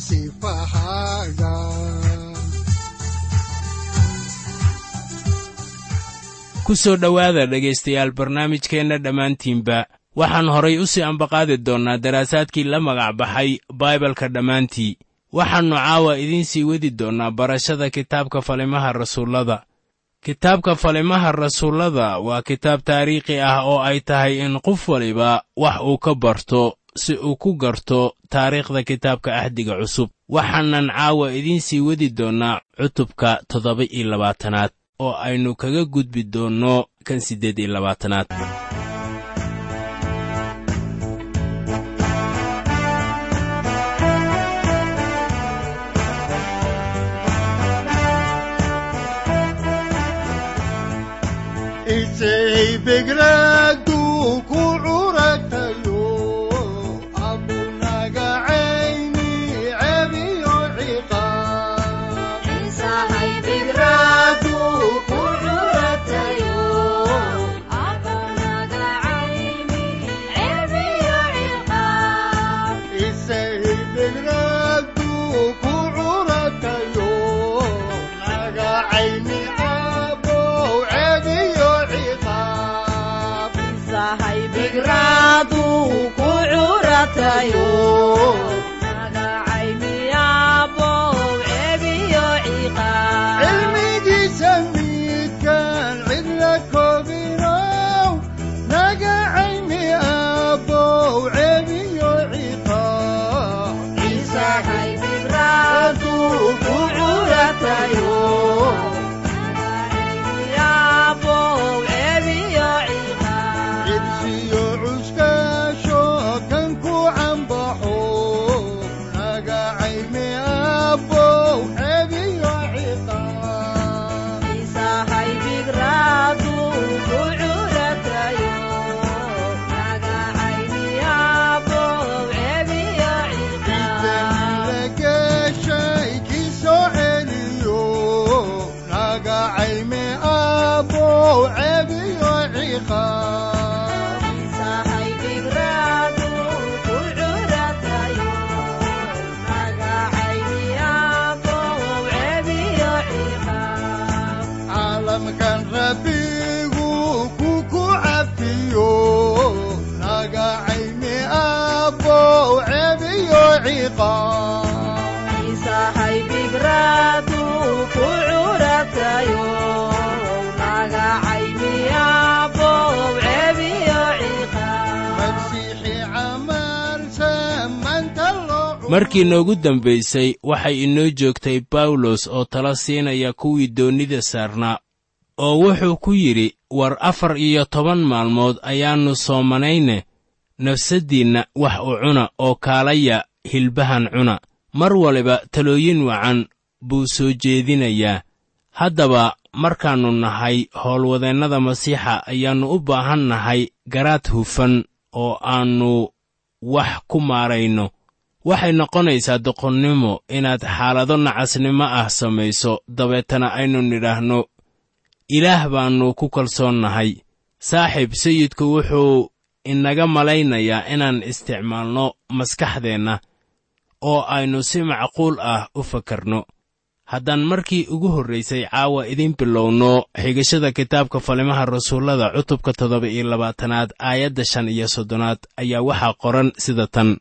sifahaaga ku soo dhowaada dhegaystayaal barnaamijkeenna dhammaantiinba. Waxaan horay u sii ambaqaadi doonnaa daraasaadkii la magac baxay baibalka dhammaantii. Waxaannu caawa idiin sii wadi doonnaa barashada kitaabka falimaha rasuullada. Kitaabka falimaha rasuullada waa kitaab taariikhi ah oo ay tahay in qof waliba wax uu ka barto si uu ku garto taariikhda kitaabka ahdiga cusub. Waxaanan caawa idiin sii wadi doonnaa cutubka toddoba iyo labaatanaad oo aynu kaga gudbi doonno kan siddeed iyo labaatanaad markii noogu dambaysay waxay inoo joogtay bawlos oo tala siinaya kuwii doonnida saarnaa oo wuxuu ku yidhi war afar iyo toban maalmood ayaannu soomanayne nafsaddiinna wax u cuna oo kaalaya hilbahan cuna. Mar waliba talooyin wacan buu soo jeedinayaa. Haddaba markaannu nahay howlwadeennada masiixa ayaannu u baahan nahay garaad hufan oo aannu wax ku maarayno. Waxay noqonaysaa doqonnimo inaad xaalado nacasnimo ah samayso dabeetana aynu nidhaahno ilaah baannu ku kalsoonnahay saaxiib sayidku wuxuu inaga malaynayaa inaan isticmaalno maskaxdeenna oo aynu si macquul ah u fakarno. Haddaan markii ugu horraysay caawa idiin bilowno xigashada kitaabka falimaha rasuullada cutubka toddoba iyo labaatanaad aayadda shan iyo soddonaad ayaa waxaa qoran sida tan.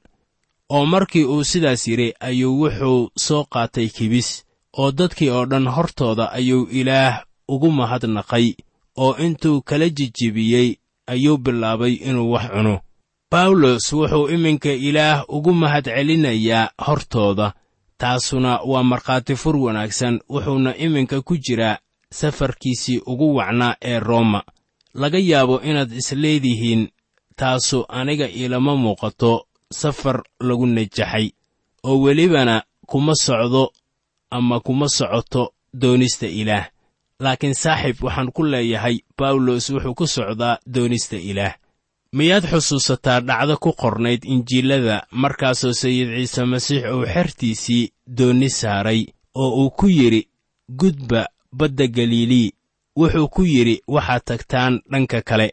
Oo markii uu sidaas yidhi ayuu wuxuu soo qaatay kibis oo dadkii oo dhan hortooda ayuu ilaah ugu mahadnaqay oo intuu kala jijibiyey ayuu bilaabay inuu wax cuno bawlos wuxuu iminka ilaah ugu mahadcelinayaa hortooda taasuna waa markhaati fur wanaagsan wuxuuna iminka ku jiraa safarkiisii ugu wacnaa ee rooma. Laga yaabo inaad isleedihiin taasu aniga iilama muuqato safar lagu najaxay oo welibana kuma socdo ama kuma socoto doonista ilaah. Laakiin saaxiib waxaan ku leeyahay bawlos wuxuu ku socdaa doonista ilaah miyaad xusuusataa dhacdo ku qornayd injiilada? Markaasoo sayid ciise masiix uu xertiisii doonni saaray oo uu ku yidhi gudba badda galilii wuxuu ku yidhi waxaad tagtaan dhanka kale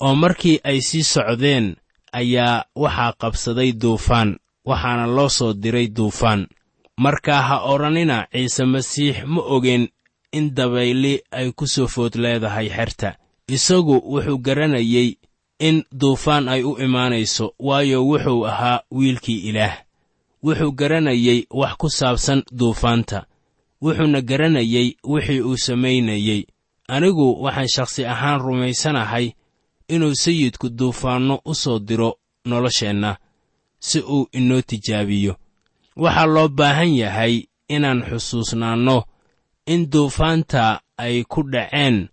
oo markii ay sii socdeen ayaa waxaa qabsaday duufaan waxaana loo soo diray duufaan. Markaa ha odhanina ciise masiix ma ogeen in dabayli ay ku soo food leedahay xerta. Isagu wuxuu garanayey in duufaan ay u imaanayso waayo wuxuu ahaa wiilkii ilaah. Wuxuu garanayey wax ku saabsan duufaanta. Wuxuuna garanayey wixii uu samaynayey anigu waxaan shakhsi ahaan rumaysanahay inuu sayidku duufaanno u soo diro nolosheenna si uu inoo tijaabiyo. Waxaa loo baahan yahay inaan xusuusnaanno in duufaanta ay ku dhaceen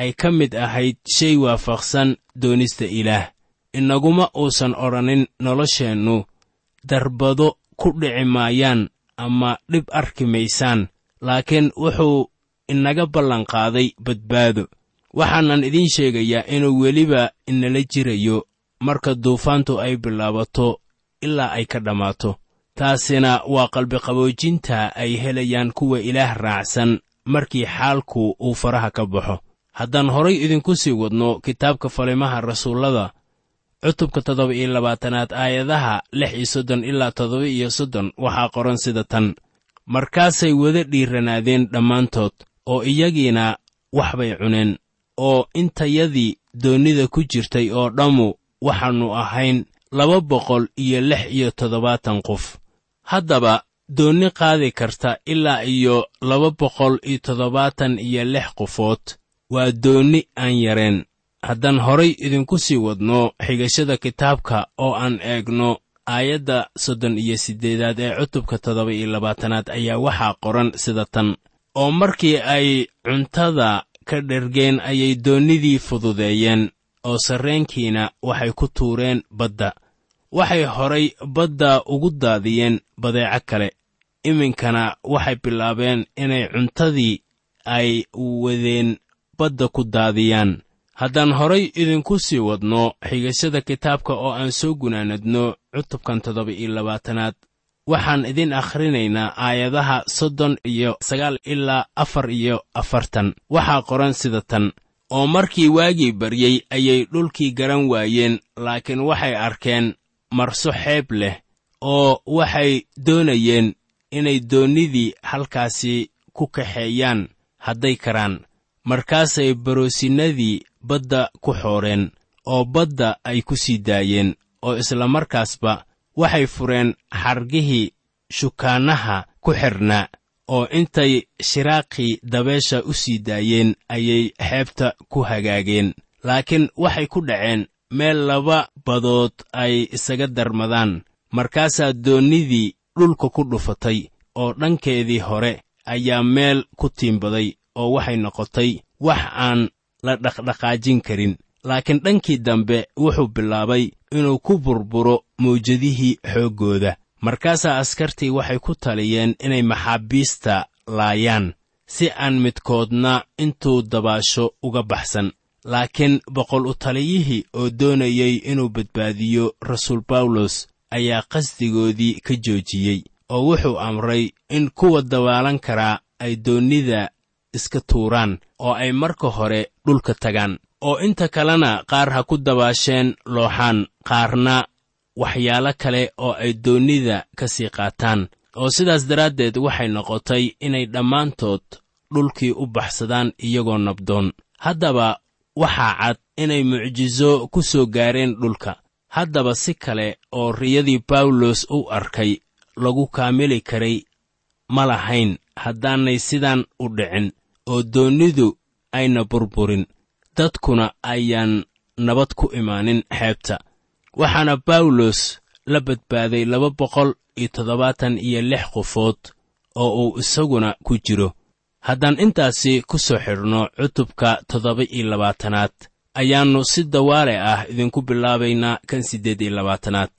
ay ka mid ahayd shay waafaqsan doonista ilaah. Inaguma uusan odhanin nolosheennu. Darbado ku dhici maayaan ama dhib arki maysaan. Laakiin wuxuu inaga ballanqaaday badbaado. Waxaanan idiin sheegayaa inuu weliba inala jirayo marka duufaantu ay bilaabato ilaa ay ka dhammaato. Taasina waa qalbiqaboojinta ay helayaan kuwa ilaah raacsan markii xaalku uu faraha ka baxo haddaan horay idinku sii wadno kitaabka falimaha rasuullada cutubka toddoba iyo labaatanaad aayadaha lix iyo soddon ilaa toddoba iyo soddon waxaa qoran sida tan. Markaasay wada dhiiranaadeen dhammaantood oo iyagiina wax bay cuneen oo intayadii doonnida ku jirtay oo dhammu waxaannu ahayn laba boqol iyo lix iyo toddobaatan qof. Haddaba doonni qaadi karta ilaa iyo laba boqol iyo toddobaatan iyo lix qofood waa doonni aan yareen. Haddaan horay idinku sii wadno xigashada kitaabka oo aan eegno aayadda soddon iyo siddeedaad ee cutubka toddoba iyo labaatanaad ayaa waxaa qoran sida tan. Oo markii ay cuntada ka dhergeen ayay doonnidii fududeeyeen oo sarreenkiina waxay ku tuureen badda. Waxay horay badda ugu daadiyeen badeeco kale. Iminkana waxay bilaabeen inay cuntadii ay wadeen badda ku daadiyaan. Haddaan horay idinku sii wadno xigashada kitaabka oo aan soo gunaanadno cutubkan toddoba iyo labaatanaad. Waxaan idin akhrinaynaa aayadaha soddon iyo sagaal ilaa afar iyo afartan. Waxaa qoran sida tan oo markii waagii baryey ayay dhulkii garan waayeen laakiin waxay arkeen marso xeeb leh oo waxay doonayeen inay doonnidii halkaasi ku kaxeeyaan hadday karaan markaasay baroosinnadii badda ku xooreen oo badda ay ku sii daayeen oo isla markaasba waxay fureen xargihii shukaannaha ku xidhnaa oo intay shiraaqii dabeesha u sii daayeen ayay xeebta ku hagaageen. Laakiin waxay ku dhaceen meel laba badood ay isaga darmadaan. Markaasaa doonnidii dhulka ku dhufatay oo dhankeedii hore ayaa meel ku tiimbaday oo waxay noqotay wax aan la dhaqdhaqaajin karin. Laakiin dhankii dambe wuxuu bilaabay inuu ku burburo mawjadihii xooggooda. Markaasaa askartii waxay ku taliyeen inay maxaabiista laayaan si aan midkoodna intuu dabaasho uga baxsan. Laakiin boqol u taliyihii oo doonayey inuu badbaadiyo rasuul bawlos ayaa qasdigoodii ka joojiyey oo wuxuu amray in kuwa dabaalan karaa ay doonnida iska tuuraan oo ay marka hore dhulka tagaan oo inta kalena qaar ha ku dabaasheen looxaan qaarna waxyaalo kale oo ay doonnida ka sii qaataan. Oo sidaas daraaddeed waxay noqotay inay dhammaantood dhulkii u baxsadaan iyagoo nabdoon. Haddaba waxaa cad inay mucjiso ku soo gaareen dhulka. Haddaba si kale oo riyadii bawlos u arkay lagu kaamili karay ma lahayn haddaanay sidaan u dhicin oo doonnidu ayna burburin dadkuna ayaan nabad ku imaanin xeebta. Waxaana bawlos la badbaaday laba boqol iyo toddobaatan iyo lix qofood oo uu isaguna ku jiro. Haddaan intaasi ku soo xidhno cutubka toddoba iyo labaatanaad ayaannu si dawaale ah idinku bilaabaynaa kan siddeed iyo labaatanaad.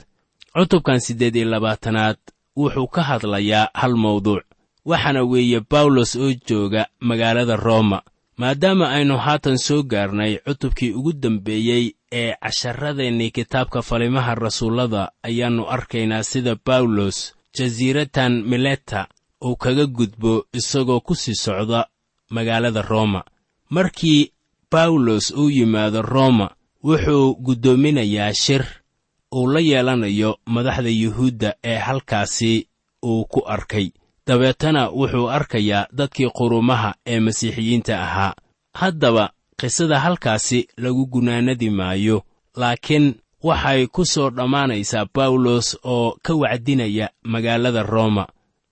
Cutubkan siddeed iyo labaatanaad wuxuu ka hadlayaa hal mawduuc waxaana weeye bawlos oo jooga magaalada rooma maadaama aynu haatan soo gaarnay cutubkii ugu dambeeyey ee casharradeennii kitaabka falimaha rasuullada ayaannu arkaynaa sida bawlos jasiiratan mileta uu kaga gudbo isagoo ku sii socda magaalada rooma markii bawlos uu yimaado rooma wuxuu guddoominayaa shir uu la yeelanayo madaxda yuhuudda ee halkaasi uu ku arkay dabeetana wuxuu arkayaa dadkii qurumaha ee masiixiyiinta ahaa. Haddaba qisada halkaasi lagu gunaanadi maayo laakiin waxay ku soo dhammaanaysaa bawlos oo ka wacdinaya magaalada rooma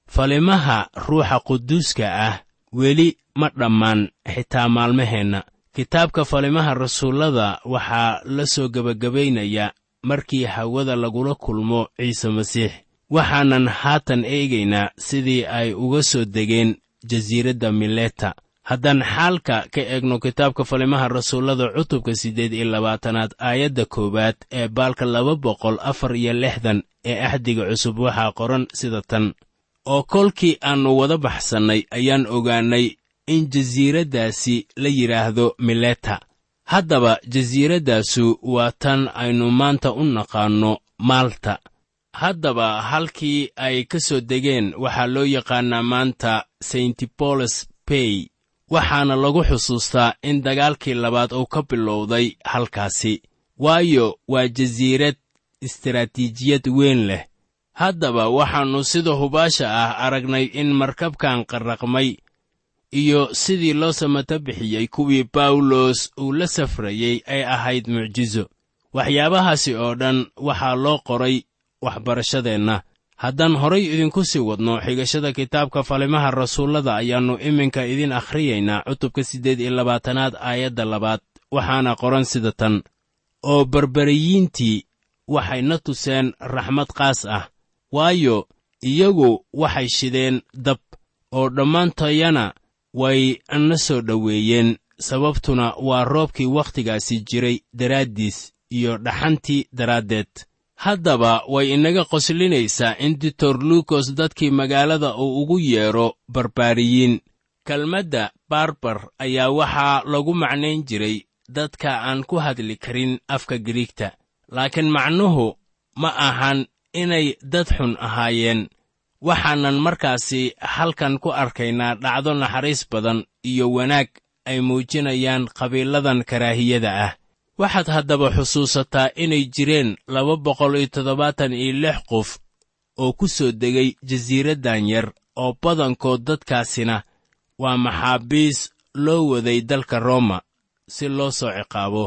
falimaha ruuxa quduuska ah weli ma dhammaan xitaa maalmaheenna. Kitaabka falimaha rasuullada waxaa la soo gebagabaynayaa markii hawada lagula kulmo ciise masiix waxaanan haatan eegaynaa sidii ay uga soo degeen jasiiradda mileta. Haddaan xaalka ka eegno kitaabka falimaha rasuullada cutubka siddeed iyo labaatanaad aayadda koowaad ee baalka laba boqol afar iyo lixdan ee axdiga cusub waxaa qoran sida tan. Oo kolkii aannu wada baxsannay ayaan ogaannay in jasiiraddaasi la yidhaahdo mileta. Haddaba jasiiraddaasu waa tan aynu maanta u naqaanno maalta haddaba halkii ay ka soo degeen waxaa loo yaqaannaa maanta saintboles bay waxaana lagu xusuustaa in dagaalkii labaad uu ka bilowday halkaasi. Waayo waa jasiirad istaraatiijiyad weyn leh. Haddaba waxaannu sida hubaasha ah aragnay in markabkan qarraqmay iyo sidii loo samata bixiyey kuwii bawlos uu la safrayey ay ahayd mucjiso waxyaabahaasi oo dhan waxaa loo qoray waxbarashadeenna. Haddaan horay idinku sii wadno xigashada kitaabka falimaha rasuullada ayaannu iminka idin akhriyaynaa cutubka siddeed iyo labaatanaad aayadda labaad waxaana qoran sida tan. Oo barbariyiintii waxay na tuseen raxmad qaas ah waayo iyagu waxay shideen dab oo dhammaantayana way na soo dhoweeyeen sababtuna waa roobkii wakhtigaasi jiray daraaddiis iyo dhaxantii daraaddeed haddaba way inaga qoslinaysaa in ditor luukos dadkii magaalada uu ugu yeedho barbaariyiin. Kelmadda barbar ayaa waxaa lagu macnayn jiray dadka aan ku hadli karin afka giriigta laakiin macnuhu ma ahan inay dad xun ahaayeen. Waxaanan markaasi halkan ku arkaynaa dhacdo naxariis badan iyo wanaag ay muujinayaan qabiiladan karaahiyada ah waxaad haddaba xusuusataa inay jireen laba boqol iyo toddobaatan iyo lix qof oo ku soo degay jasiiraddan yar oo badankood dadkaasina waa maxaabiis loo waday dalka rooma si loo soo ciqaabo.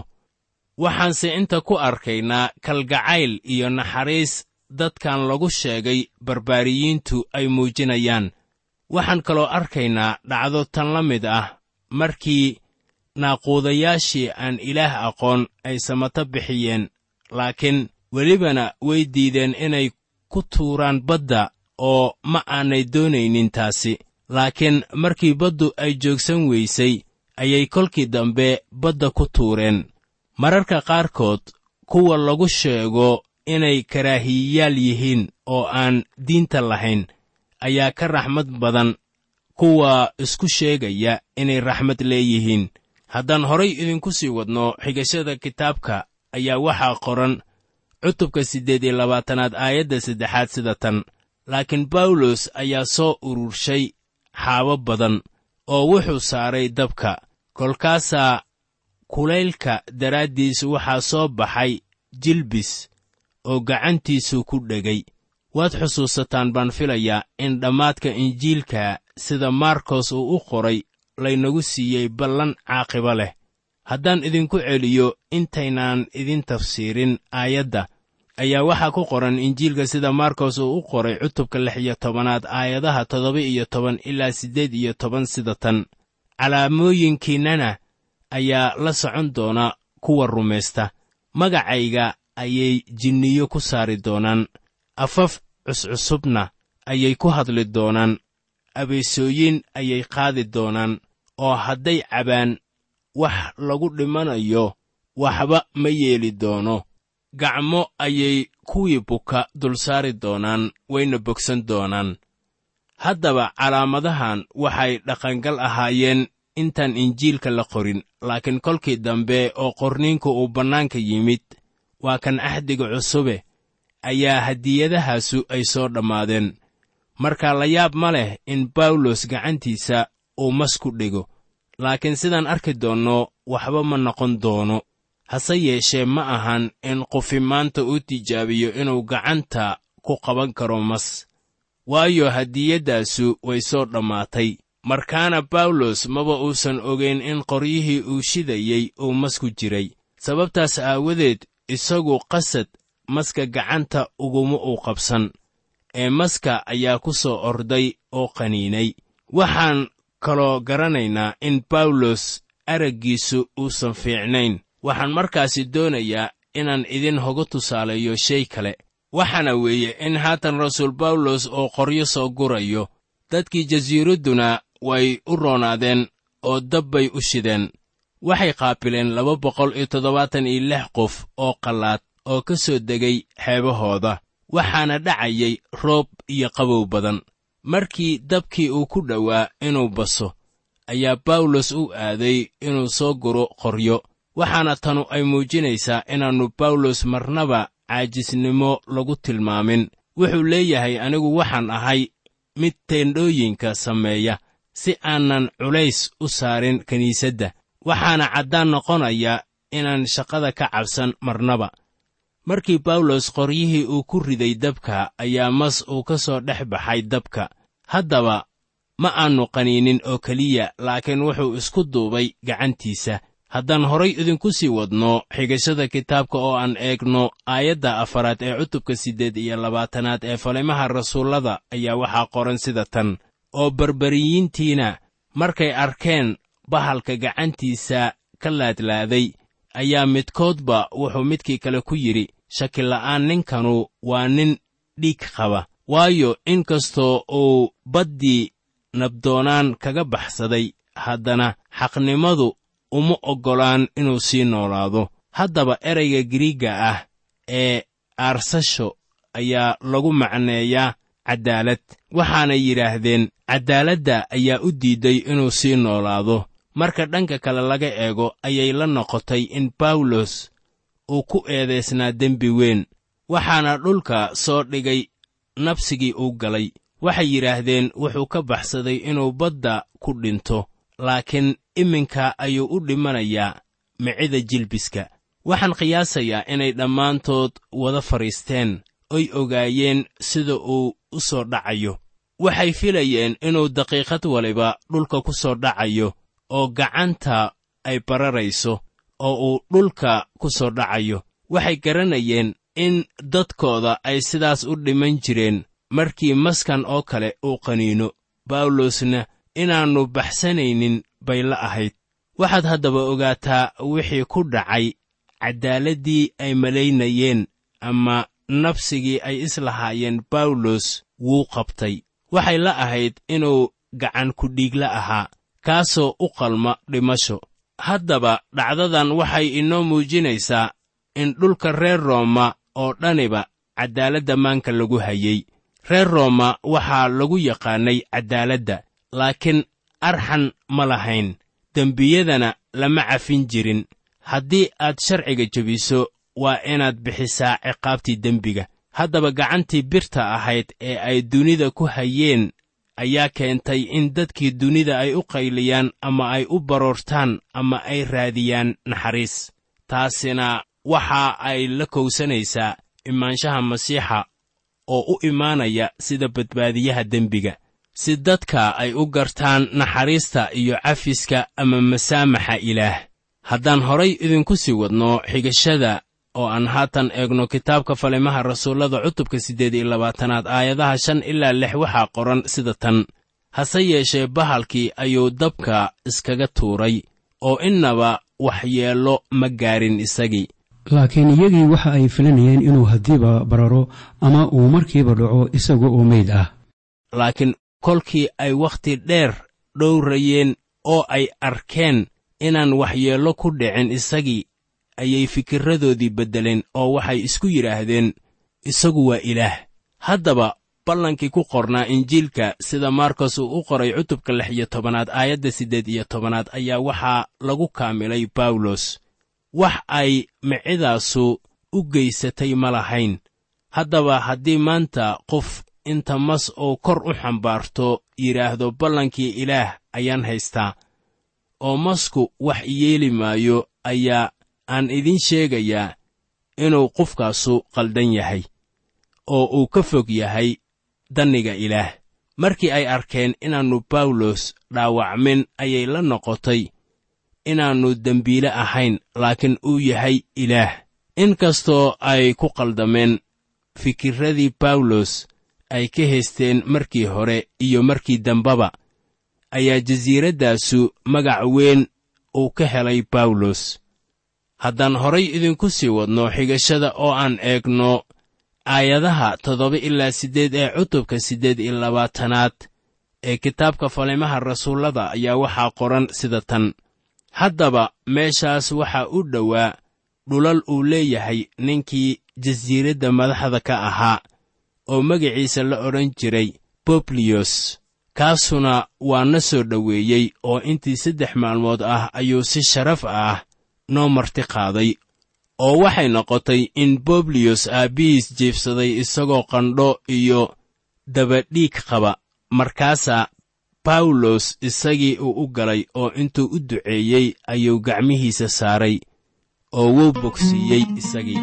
Waxaanse inta ku arkaynaa kalgacayl iyo naxariis dadkan lagu sheegay barbaariyiintu ay muujinayaan. Waxaan kaloo arkaynaa dhacdo tan la mid ah markii naaquudayaashii aan ilaah aqoon ay samato bixiyeen laakiin welibana way diideen inay ku tuuraan badda oo ma aanay doonaynin taasi. Laakiin markii baddu ay joogsan weysay ayay kolkii dambe badda ku tuureen. Mararka qaarkood kuwa lagu sheego inay karaahiyayaal yihiin oo aan diinta lahayn ayaa ka raxmad badan kuwa isku sheegaya inay raxmad leeyihiin haddaan horay idinku sii wadno xigashada kitaabka ayaa waxaa qoran cutubka siddeed iyo labaatanaad aayadda saddexaad sida tan. Laakiin bawlos ayaa soo ururshay xaabo badan oo wuxuu saaray dabka. Kolkaasaa kulaylka daraaddiis waxaa soo baxay jilbis oo gacantiisu ku dhegay. Waad xusuusataan baan filayaa in dhammaadka injiilka sida markos uu u qoray laynagu siiyey ballan caaqibo leh. Haddaan idinku celiyo intaynaan idin tafsiirin aayadda ayaa waxaa ku qoran injiilka sida markos uu u qoray cutubka lix iyo tobanaad aayadaha toddoba iyo toban ilaa siddeed iyo toban sida tan. Calaamooyinkiinnana ayaa la socon doona kuwa rumaysta. Magacayga ayay jinniyo ku saari doonaan. Afaf cuscusubna ayay ku hadli doonaan abeesooyin ayay qaadi doonaan oo hadday cabaan wax lagu dhimanayo waxba ma yeeli doono. Gacmo ayay kuwii buka dul saari doonaan wayna bogsan doonaan. Haddaba calaamadahan waxay dhaqangal ahaayeen intaan injiilka la qorin laakiin kolkii dambe oo qorniinku uu bannaanka yimid waa kan axdiga cusube ayaa hadiyadahaasu ay soo dhammaadeen marka la yaab ma leh in bawlos gacantiisa uu mas ku dhego laakiin sidaan arki doonno waxba ma noqon doono. Hase yeeshee ma ahan in qofi maanta uu tijaabiyo inuu gacanta ku qaban karo mas. Waayo hadiyaddaasu way soo dhammaatay. Markaana bawlos maba uusan ogayn in qoryihii uu shidayey uu mas ku jiray. Sababtaas aawadeed isagu qasad maska gacanta uguma uu qabsan ee maska ayaa ku soo orday oo qaniinay. Waxaan kaloo garanaynaa in bawlos araggiisu uusan fiicnayn. Waxaan markaasi doonayaa inaan idin hoga tusaaleeyo shay kale. Waxaana weeye in haatan rasuul bawlos oo qoryo soo gurayo. Dadkii jasiiradduna way u roonaadeen oo dab bay u shideen. Waxay qaabileen laba boqol iyo toddobaatan iyo lix qof oo qallaad oo ka soo degay xeebahooda waxaana dhacayay roob iyo qabow badan. Markii dabkii uu ku dhowaa inuu baso ayaa bawlos u aaday inuu soo guro qoryo. Waxaana tanu ay muujinaysaa inaannu bawlos marnaba caajisnimo lagu tilmaamin. Wuxuu leeyahay anigu waxaan ahay mid teendhooyinka sameeya si aanan culays u saarin kiniisadda waxaana caddaan noqonaya inaan shaqada ka cabsan marnaba markii bawlos qoryihii uu ku riday dabka ayaa mas uu ka soo dhex baxay dabka. Haddaba ma aannu qaniinin oo keliya laakiin wuxuu isku duubay gacantiisa. Haddaan horay idinku sii wadno xigashada kitaabka oo aan eegno aayadda afaraad ee cutubka siddeed iyo labaatanaad ee falimaha rasuullada ayaa waxaa qoran sida tan. Oo barbariyiintiina markay arkeen bahalka gacantiisa ka laadlaaday ayaa midkoodba wuxuu midkii kale ku yidhi shakila'aan ninkanu waa nin dhiig qaba waayo in kastoo uu baddii nabdoonaan kaga baxsaday haddana xaqnimadu uma oggolaan inuu sii noolaado. Haddaba erayga giriigga ah ee aarsasho ayaa lagu macneeyaa caddaalad waxaanay yidhaahdeen caddaaladda ayaa u diidday inuu sii noolaado marka dhanka kale laga eego ayay la noqotay in bawlos uu ku eedaysnaa dembi weyn waxaana dhulka soo dhigay nabsigii uu galay. Waxay yidhaahdeen wuxuu ka baxsaday inuu badda ku dhinto laakiin iminka ayuu u dhimanayaa micida jilbiska. Waxaan qiyaasayaa inay dhammaantood wada fadhiisteen oy ogaayeen sida uu u soo dhacayo. Waxay filayeen inuu daqiiqad waliba dhulka ku soo dhacayo oo gacanta ay bararayso oo uu dhulka ku soo dhacayo. Waxay garanayeen in dadkooda ay sidaas u dhiman jireen markii maskan oo kale uu qaniino. Bawlosna inaannu baxsanaynin bay la ahayd. Waxaad haddaba ogaataa wixii ku dhacay caddaaladdii ay malaynayeen ama nabsigii ay islahaayeen bawlos wuu qabtay. Waxay la ahayd inuu gacan kudhiigla ahaa kaasoo u qalma dhimasho. Haddaba dhacdadan waxay inoo muujinaysaa in dhulka reer rooma oo dhaniba caddaaladda maanka lagu hayey reer rooma waxaa lagu yaqaannay caddaaladda laakiin arxan ma lahayn. Dembiyadana lama cafin jirin. Haddii aad sharciga jebiso waa inaad bixisaa ciqaabtii dembiga. Haddaba gacantii birta ahayd ee ay dunida ku hayeen ayaa keentay in dadkii dunida ay u qayliyaan ama ay u baroortaan ama ay raadiyaan naxariis. Taasina waxa ay la kowsanaysaa imaanshaha masiixa oo u imaanaya sida badbaadiyaha dembiga. Si dadka ay u gartaan naxariista iyo cafiska ama masaamaxa ilaah. Haddaan horay idinku sii wadno xigashada oo aan haatan eegno kitaabka falimaha rasuullada cutubka siddeed iyo labaatanaad aayadaha shan ilaa lix waxaa qoran sida tan. Hase yeeshee bahalkii ayuu dabka iskaga tuuray oo innaba waxyeello ma gaarin isagii. Laakiin iyagii waxa ay filanayeen inuu haddiiba bararo ama uu markiiba dhaco isaga oo meyd ah. Laakiin kolkii ay wakhti dheer dhowrayeen oo ay arkeen inaan waxyeello ku dhicin isagii ayay fikirradoodii beddeleen oo waxay isku yidhaahdeen isagu waa ilaah. Haddaba ballankii ku qornaa injiilka sida markos uu u qoray cutubka lix iyo tobanaad aayadda siddeed iyo tobanaad ayaa waxaa lagu kaamilay bawlos wax ay micidaasu u geysatay ma lahayn. Haddaba haddii maanta qof inta mas uu kor u xambaarto yidhaahdo ballankii ilaah ayaan haystaa oo masku wax yeeli maayo ayaa aan idiin sheegayaa inuu qofkaasu qaldan yahay oo uu ka fog yahay danniga ilaah. Markii ay arkeen inaannu bawlos dhaawacmin ayay la noqotay inaannu dembiile ahayn laakiin uu yahay ilaah. In kastoo ay ku qaldameen fikirradii bawlos ay ka haysteen markii hore iyo markii dambaba ayaa jasiiraddaasu magac weyn uu ka helay bawlos haddaan horay idinku sii wadno xigashada oo aan eegno aayadaha toddoba ilaa siddeed ee cutubka siddeed iyo labaatanaad ee kitaabka falimaha rasuullada ayaa waxaa qoran sida tan. Haddaba meeshaas waxaa u dhowaa dhulal uu leeyahay ninkii jasiiradda madaxda ka ahaa oo magaciisa la odhan jiray bobliyos kaasuna waa na soo dhoweeyey oo intii saddex maalmood ah ayuu si sharaf ah noo marti qaaday oo waxay noqotay in bobliyos aabbihiis jiibsaday isagoo qandho iyo dabadhiig qaba. Markaasaa bawlos isagii uu u galay oo intuu u duceeyey ayuu gacmihiisa saaray oo wuu bogsiiyey isagii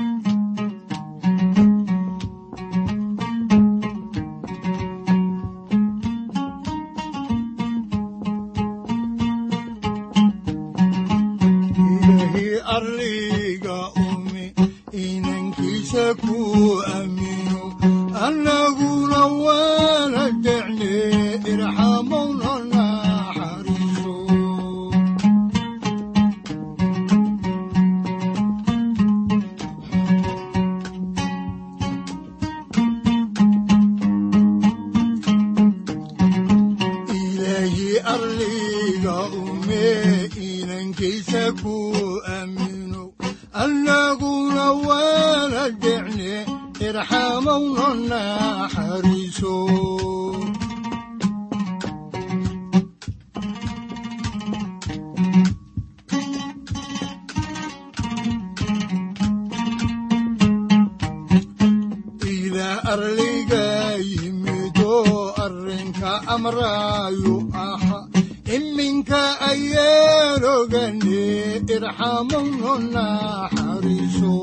arliga yimido arrinka amraayu aha. Iminka ayaan ogane irxamowno naxariiso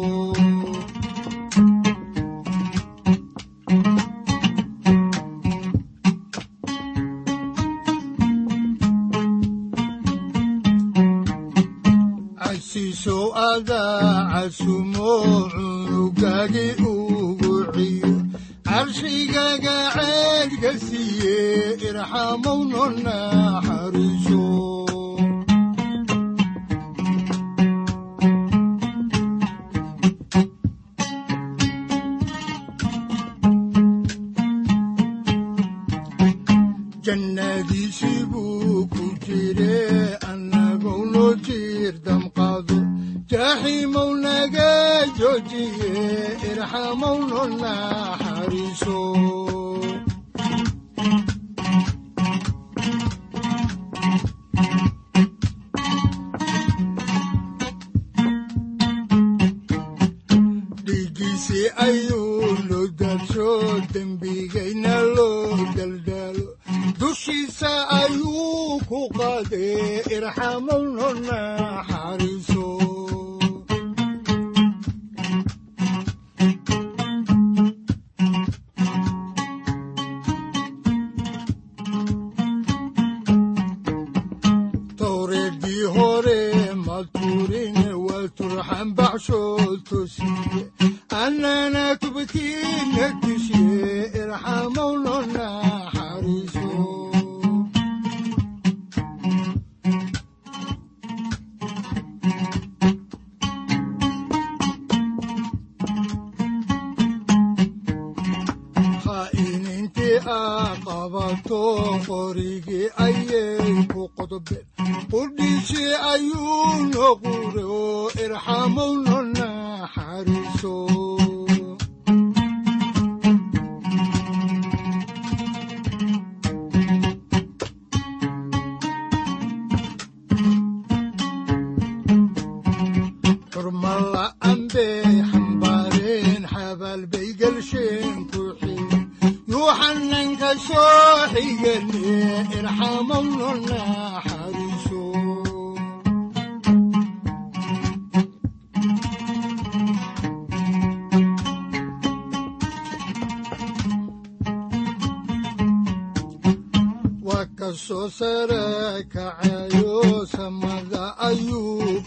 soo sare kacayo samada ayuu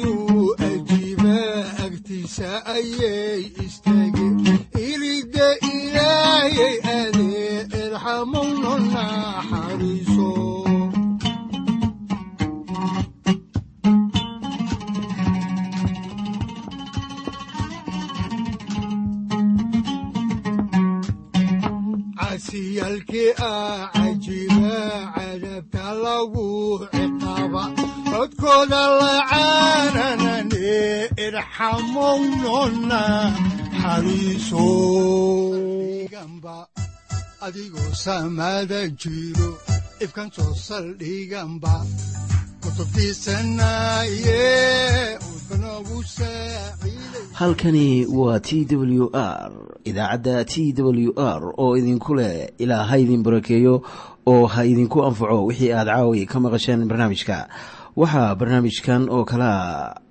injiraacdayuu ajiiba agtiisa adigoo jiro soo saldhiganba halkani waa t w r idaacadda t w r oo idinku leh ilaa ha idin barakeeyo oo ha idinku anfaco wixii aad caawi ka maqasheen barnaamijka. Waxaa barnaamijkan oo kalea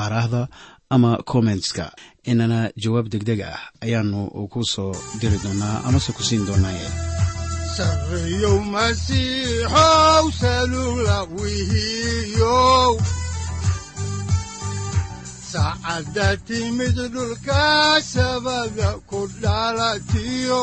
aaraahda ama kommentska inana jawaab degdeg ah ayaanu ku soo diri doonaa amase ku siin doonaaye saacadda timid dhulka sabada ku dhalatiyo